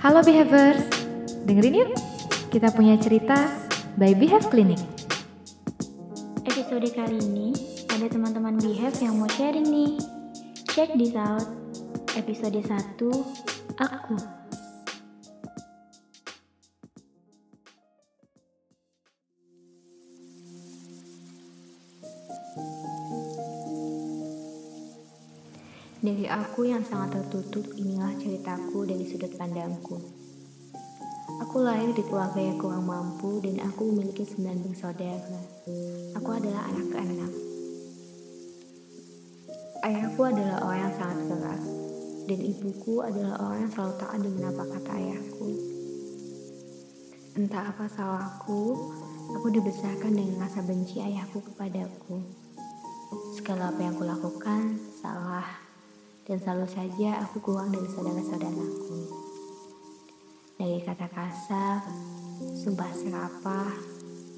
Halo Behavers, dengerin yuk. Kita punya cerita by Behave Clinic. Episode kali ini ada teman-teman Behave yang mau sharing nih. Check this out. Episode 1, Aku. Aku yang sangat tertutup, inilah ceritaku dari sudut pandangku. Aku lahir di keluarga yang kurang mampu dan aku memiliki sembilan bersaudara. Aku adalah anak keenam. Ayahku adalah orang yang sangat keras dan ibuku adalah orang yang selalu taat dengan apa kata ayahku. Entah apa salahku, aku dibesarkan dengan rasa benci ayahku kepadaku. Segala apa yang kulakukan salah dan selalu saja aku kurang dari saudara-saudaraku. Dari kata kasar, sumpah serapah,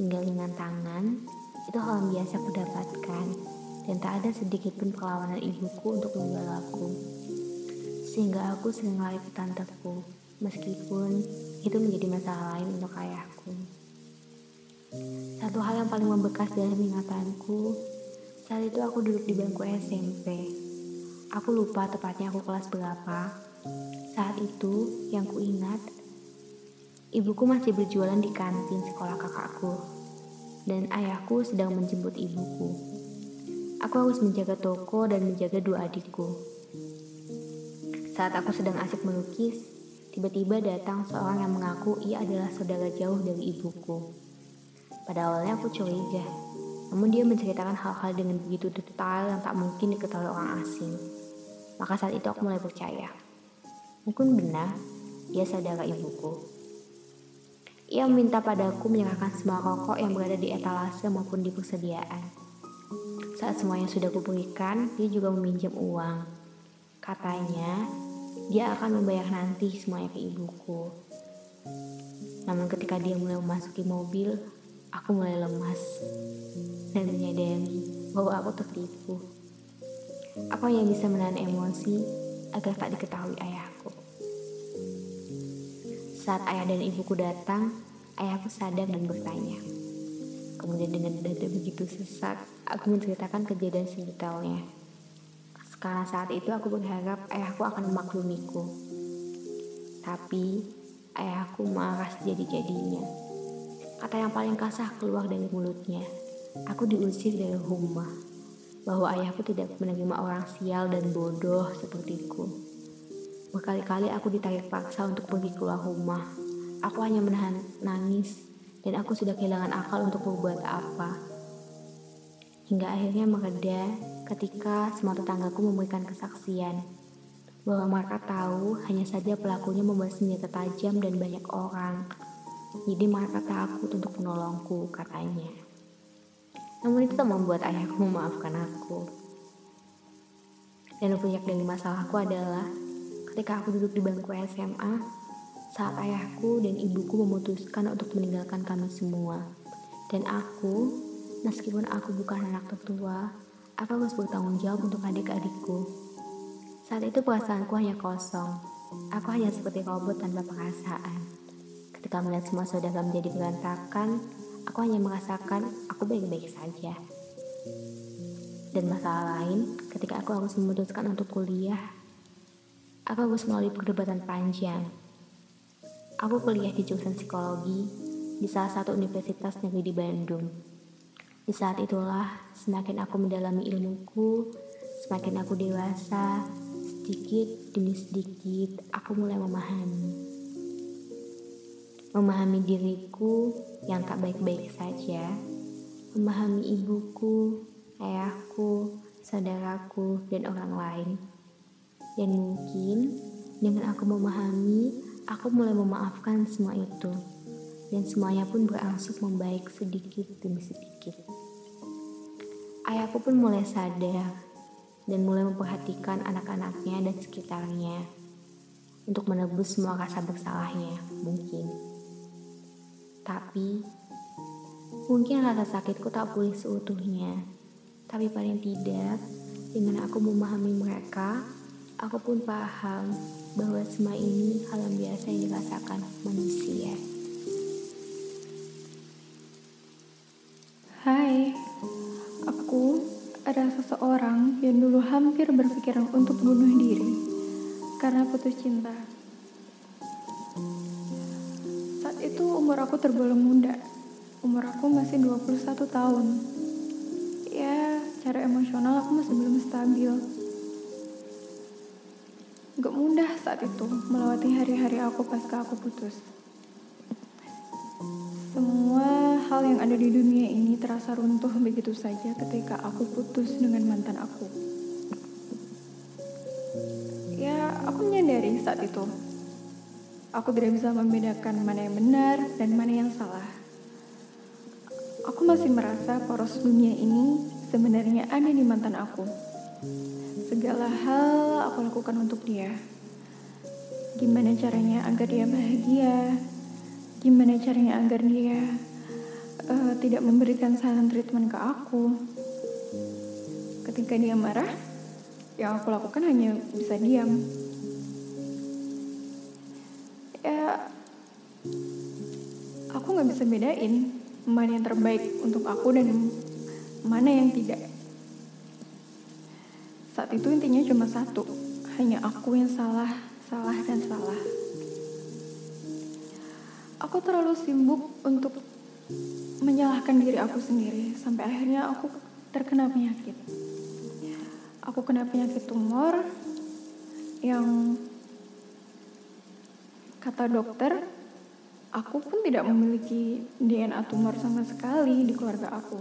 hingga dengan tangan, itu hal yang biasa aku dapatkan dan tak ada sedikit pun perlawanan ibuku untuk membelaku. Sehingga aku sering lari ke tanteku, meskipun itu menjadi masalah lain untuk ayahku. Satu hal yang paling membekas dalam ingatanku, saat itu aku duduk di bangku SMP Aku lupa tepatnya aku kelas berapa. Saat itu, yang ku ingat, ibuku masih berjualan di kantin sekolah kakakku, dan ayahku sedang menjemput ibuku. Aku harus menjaga toko dan menjaga dua adikku. Saat aku sedang asik melukis, tiba-tiba datang seorang yang mengaku ia adalah saudara jauh dari ibuku. Pada awalnya aku curiga, namun dia menceritakan hal-hal dengan begitu detail yang tak mungkin diketahui orang asing. Maka saat itu aku mulai percaya. Mungkin benar, dia saudara ibuku. Ia meminta padaku menyerahkan semua rokok yang berada di etalase maupun di persediaan. Saat semuanya sudah kuberikan, dia juga meminjam uang. Katanya, dia akan membayar nanti semuanya ke ibuku. Namun ketika dia mulai memasuki mobil, aku mulai lemas dan menyadari bahwa aku tertipu. Aku hanya bisa menahan emosi agar tak diketahui ayahku. Saat ayah dan ibuku datang, ayahku sadar dan bertanya. Kemudian dengan dada begitu sesak, aku menceritakan kejadian sedetailnya. Sekarang saat itu aku berharap ayahku akan memaklumiku. Tapi ayahku marah sejadi-jadinya. Kata yang paling kasar keluar dari mulutnya. Aku diusir dari rumah bahwa ayahku tidak menerima orang sial dan bodoh sepertiku. Berkali-kali aku ditarik paksa untuk pergi keluar rumah. Aku hanya menahan nangis dan aku sudah kehilangan akal untuk berbuat apa. Hingga akhirnya mereda ketika semua tetanggaku memberikan kesaksian bahwa mereka tahu hanya saja pelakunya membawa senjata tajam dan banyak orang. Jadi mereka takut untuk menolongku, katanya. Namun itu tak membuat ayahku memaafkan aku. Dan puncak dari masalahku adalah ketika aku duduk di bangku SMA, saat ayahku dan ibuku memutuskan untuk meninggalkan kami semua. Dan aku, meskipun aku bukan anak tertua, aku harus bertanggung jawab untuk adik-adikku. Saat itu perasaanku hanya kosong. Aku hanya seperti robot tanpa perasaan. Ketika melihat semua saudara menjadi berantakan, aku hanya merasakan aku baik-baik saja. Dan masalah lain, ketika aku harus memutuskan untuk kuliah, aku harus melalui perdebatan panjang. Aku kuliah di jurusan psikologi di salah satu universitas negeri di Bandung. Di saat itulah, semakin aku mendalami ilmuku, semakin aku dewasa, sedikit demi sedikit aku mulai memahami memahami diriku yang tak baik-baik saja, memahami ibuku, ayahku, saudaraku, dan orang lain. Dan mungkin dengan aku memahami, aku mulai memaafkan semua itu. Dan semuanya pun berangsur membaik sedikit demi sedikit. Ayahku pun mulai sadar dan mulai memperhatikan anak-anaknya dan sekitarnya untuk menebus semua rasa bersalahnya, mungkin. Tapi, mungkin rasa sakitku tak pulih seutuhnya. Tapi paling tidak, dengan aku memahami mereka, Aku pun paham bahwa semua ini hal yang biasa yang dirasakan manusia. Hai, aku adalah seseorang yang dulu hampir berpikiran untuk bunuh diri karena putus cinta. Aku tergolong muda. Umur aku masih 21 tahun. Ya, secara emosional aku masih belum stabil. Gak mudah saat itu melewati hari-hari aku pasca aku putus. Semua hal yang ada di dunia ini terasa runtuh begitu saja ketika aku putus dengan mantan aku. Ya, aku menyadari saat itu. Aku tidak bisa membedakan mana yang benar dan mana yang salah. Aku masih merasa poros dunia ini sebenarnya ada di mantan aku. Segala hal aku lakukan untuk dia. Gimana caranya agar dia bahagia? Gimana caranya agar dia uh, tidak memberikan silent treatment ke aku? Ketika dia marah, yang aku lakukan hanya bisa diam. Aku nggak bisa bedain mana yang terbaik untuk aku dan mana yang tidak. Saat itu intinya cuma satu, hanya aku yang salah, salah dan salah. Aku terlalu sibuk untuk menyalahkan diri aku sendiri sampai akhirnya aku terkena penyakit. Aku kena penyakit tumor yang kata dokter aku pun tidak memiliki DNA tumor sama sekali di keluarga aku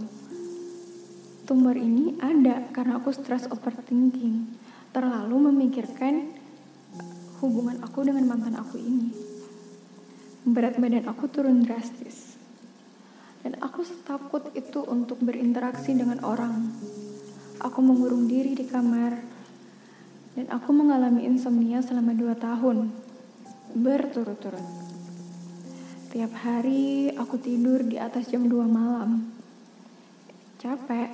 tumor ini ada karena aku stress overthinking, terlalu memikirkan hubungan aku dengan mantan aku ini. Berat badan aku turun drastis. Dan aku takut itu untuk berinteraksi dengan orang. Aku mengurung diri di kamar. Dan aku mengalami insomnia selama dua tahun. Berturut-turut. Tiap hari aku tidur di atas jam 2 malam. Capek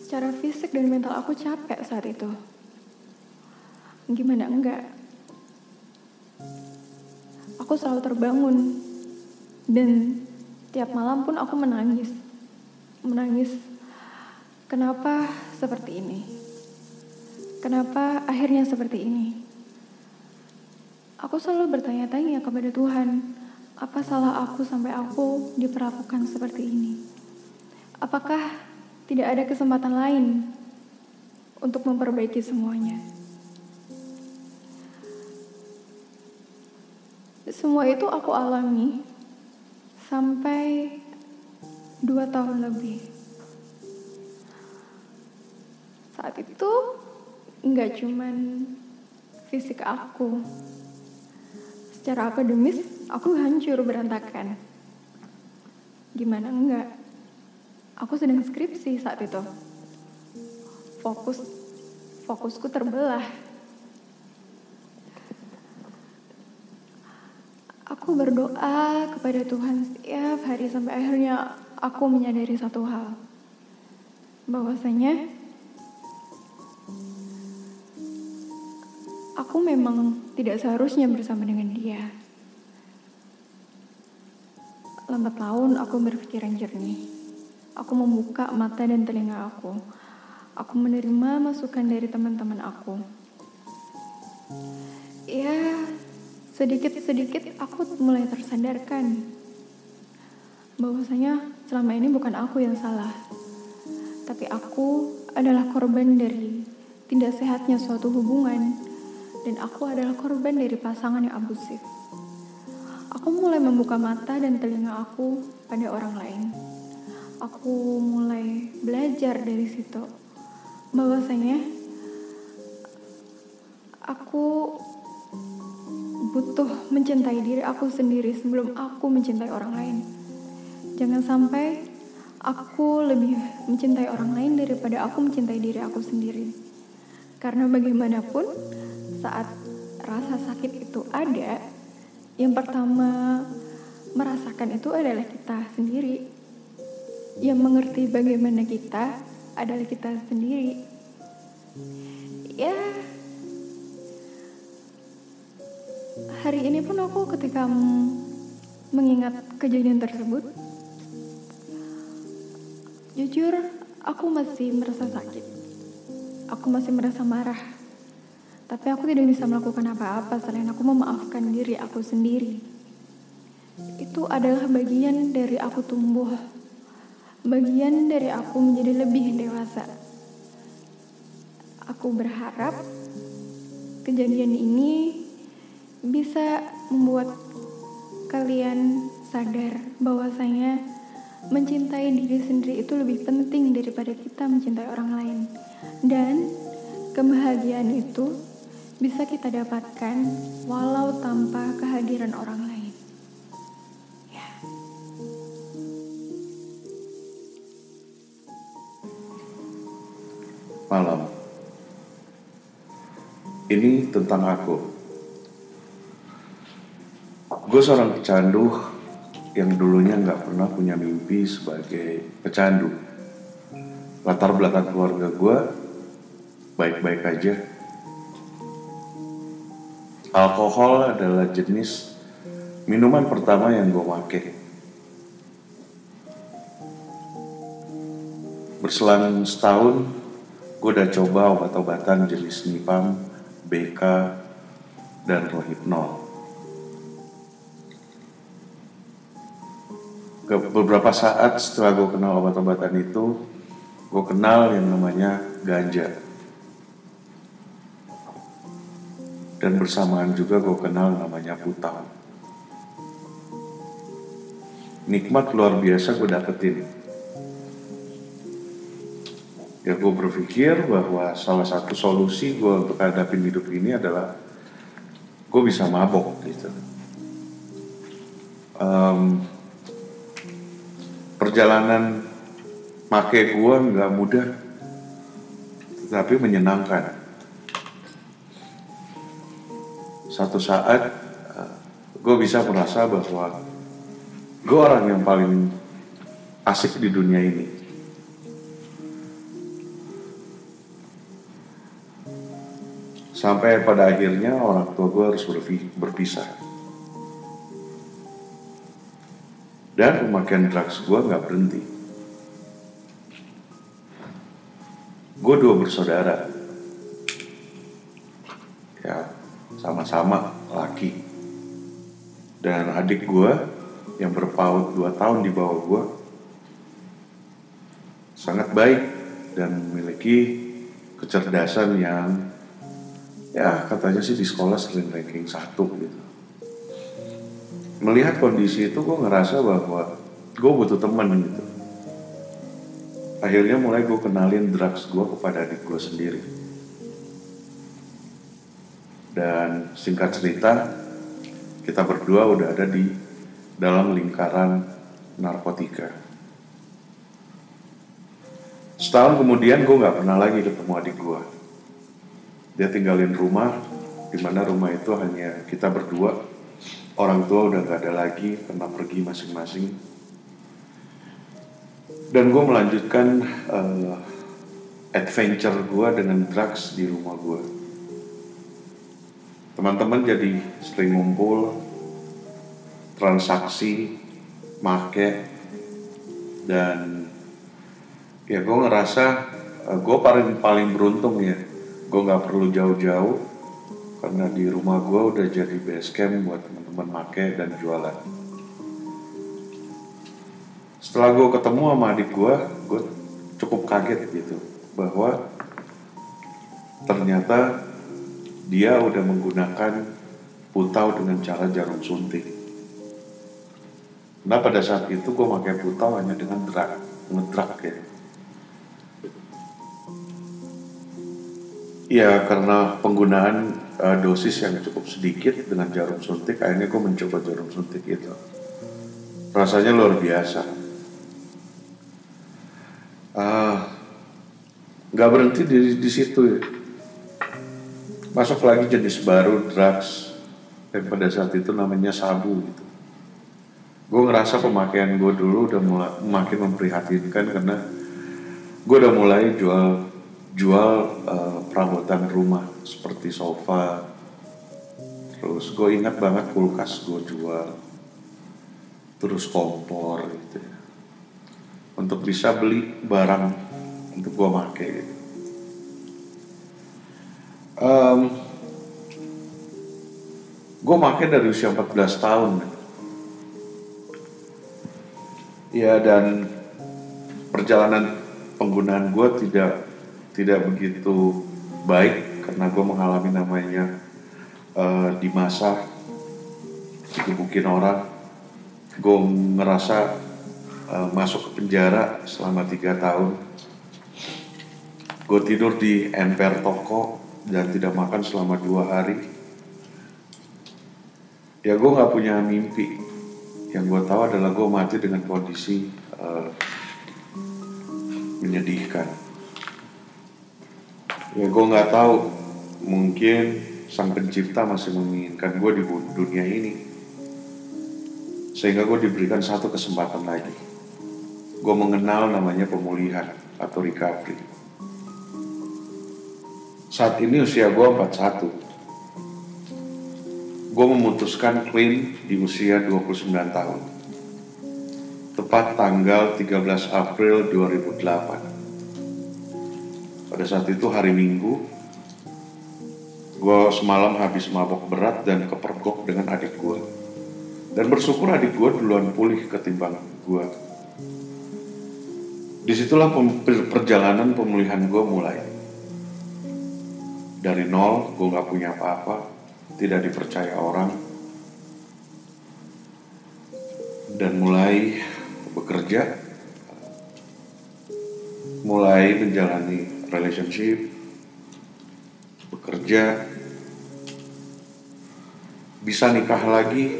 Secara fisik dan mental aku capek saat itu. Gimana enggak? Aku selalu terbangun dan tiap malam pun aku menangis. Menangis. Kenapa seperti ini? Kenapa akhirnya seperti ini? Aku selalu bertanya-tanya kepada Tuhan, apa salah aku sampai aku diperlakukan seperti ini? Apakah tidak ada kesempatan lain untuk memperbaiki semuanya. Semua itu aku alami sampai dua tahun lebih. Saat itu nggak cuman fisik aku, secara akademis aku hancur berantakan. Gimana enggak? Aku sedang skripsi saat itu. Fokus fokusku terbelah. Aku berdoa kepada Tuhan setiap hari sampai akhirnya aku menyadari satu hal. Bahwasanya aku memang tidak seharusnya bersama dengan dia. Lambat laun aku berpikiran jernih. Aku membuka mata dan telinga aku. Aku menerima masukan dari teman-teman aku. Ya, sedikit-sedikit aku mulai tersadarkan bahwasanya selama ini bukan aku yang salah, tapi aku adalah korban dari tidak sehatnya suatu hubungan, dan aku adalah korban dari pasangan yang abusif. Aku mulai membuka mata dan telinga aku pada orang lain aku mulai belajar dari situ bahwasanya aku butuh mencintai diri aku sendiri sebelum aku mencintai orang lain. Jangan sampai aku lebih mencintai orang lain daripada aku mencintai diri aku sendiri. Karena bagaimanapun saat rasa sakit itu ada, yang pertama merasakan itu adalah kita sendiri yang mengerti bagaimana kita adalah kita sendiri. Ya, hari ini pun aku ketika mengingat kejadian tersebut, jujur aku masih merasa sakit. Aku masih merasa marah. Tapi aku tidak bisa melakukan apa-apa selain aku memaafkan diri aku sendiri. Itu adalah bagian dari aku tumbuh. Bagian dari aku menjadi lebih dewasa. Aku berharap kejadian ini bisa membuat kalian sadar bahwasanya mencintai diri sendiri itu lebih penting daripada kita mencintai orang lain. Dan kebahagiaan itu bisa kita dapatkan walau tanpa kehadiran orang lain. Ya. Malam. Ini tentang aku. Gue seorang pecandu yang dulunya nggak pernah punya mimpi sebagai pecandu. Latar belakang keluarga gue baik-baik aja. Alkohol adalah jenis minuman pertama yang gue pakai. Berselang setahun, gue udah coba obat-obatan jenis Nipam, BK, dan Rohypnol. Beberapa saat setelah gue kenal obat-obatan itu, gue kenal yang namanya ganja. Dan bersamaan juga gue kenal namanya putau. Nikmat luar biasa gue dapetin. Ya gue berpikir bahwa salah satu solusi gue untuk hadapin hidup ini adalah gue bisa mabok gitu. Um, perjalanan make gue nggak mudah, tetapi menyenangkan. Satu saat gue bisa merasa bahwa gue orang yang paling asik di dunia ini. Sampai pada akhirnya orang tua gue harus berpisah. Dan pemakaian drugs gue nggak berhenti. Gue dua bersaudara. Ya, sama-sama laki. Dan adik gue yang berpaut dua tahun di bawah gue sangat baik dan memiliki kecerdasan yang ya katanya sih di sekolah sering ranking satu gitu. Melihat kondisi itu gue ngerasa bahwa gue butuh teman gitu. Akhirnya mulai gue kenalin drugs gue kepada adik gue sendiri. Dan singkat cerita, kita berdua udah ada di dalam lingkaran narkotika. Setahun kemudian gue gak pernah lagi ketemu adik gue. Dia tinggalin rumah, di mana rumah itu hanya kita berdua. Orang tua udah gak ada lagi, karena pergi masing-masing. Dan gue melanjutkan uh, adventure gue dengan drugs di rumah gue. Teman-teman jadi sering ngumpul, transaksi, make, dan ya gue ngerasa uh, gue paling paling beruntung ya. Gue nggak perlu jauh-jauh karena di rumah gue udah jadi base camp buat teman-teman make dan jualan. Setelah gue ketemu sama adik gue, gue cukup kaget gitu bahwa ternyata dia udah menggunakan putau dengan cara jarum suntik. Nah pada saat itu gue pakai putau hanya dengan drag, ngedrak ya. Ya karena penggunaan uh, dosis yang cukup sedikit dengan jarum suntik, akhirnya gue mencoba jarum suntik itu. Rasanya luar biasa. Uh, gak berhenti di, di situ ya. Masuk lagi jenis baru drugs. Yang pada saat itu namanya sabu gitu. Gue ngerasa pemakaian gue dulu udah mulai makin memprihatinkan karena gue udah mulai jual jual uh, perabotan rumah seperti sofa. Terus gue ingat banget kulkas gue jual. Terus kompor gitu ya. Untuk bisa beli barang untuk gue make gitu um, gue make dari usia 14 tahun. Ya dan perjalanan penggunaan gue tidak tidak begitu baik karena gue mengalami namanya uh, di masa digebukin orang. Gue ngerasa uh, masuk ke penjara selama tiga tahun. Gue tidur di emper toko dan tidak makan selama dua hari ya gue nggak punya mimpi yang gue tahu adalah gue mati dengan kondisi uh, menyedihkan. Ya gue nggak tahu, mungkin sang pencipta masih menginginkan gue di dunia ini. Sehingga gue diberikan satu kesempatan lagi. Gue mengenal namanya pemulihan atau recovery. Saat ini usia gue 41. Gue memutuskan clean di usia 29 tahun tepat tanggal 13 April 2008. Pada saat itu hari Minggu, gue semalam habis mabok berat dan kepergok dengan adik gue. Dan bersyukur adik gue duluan pulih ketimbang gue. Di situlah perjalanan pemulihan gue mulai. Dari nol, gue gak punya apa-apa, tidak dipercaya orang, dan mulai bekerja, mulai menjalani relationship, bekerja, bisa nikah lagi,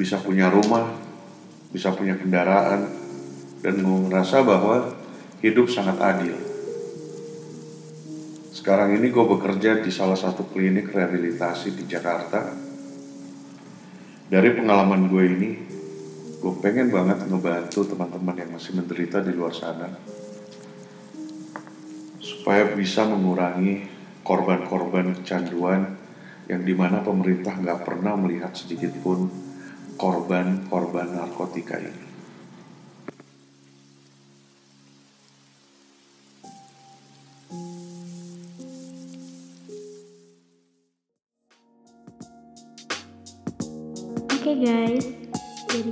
bisa punya rumah, bisa punya kendaraan, dan merasa bahwa hidup sangat adil. Sekarang ini gue bekerja di salah satu klinik rehabilitasi di Jakarta. Dari pengalaman gue ini, gue pengen banget ngebantu teman-teman yang masih menderita di luar sana supaya bisa mengurangi korban-korban kecanduan yang di mana pemerintah nggak pernah melihat sedikit pun korban-korban narkotika ini.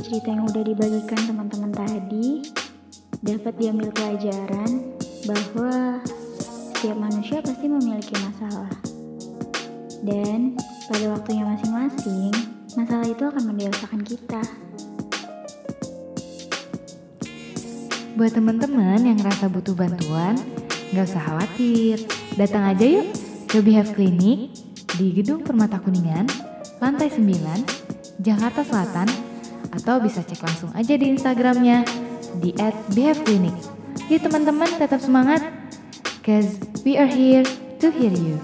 Cerita yang udah dibagikan teman-teman tadi dapat diambil pelajaran bahwa setiap manusia pasti memiliki masalah dan pada waktunya masing-masing masalah itu akan mendewasakan kita Buat teman-teman yang ngerasa butuh bantuan, nggak usah khawatir. Datang aja yuk ke Behave Clinic di Gedung Permata Kuningan, lantai 9, Jakarta Selatan, atau bisa cek langsung aja di Instagramnya di @behaveclinic. Jadi teman-teman tetap semangat, cause we are here to hear you.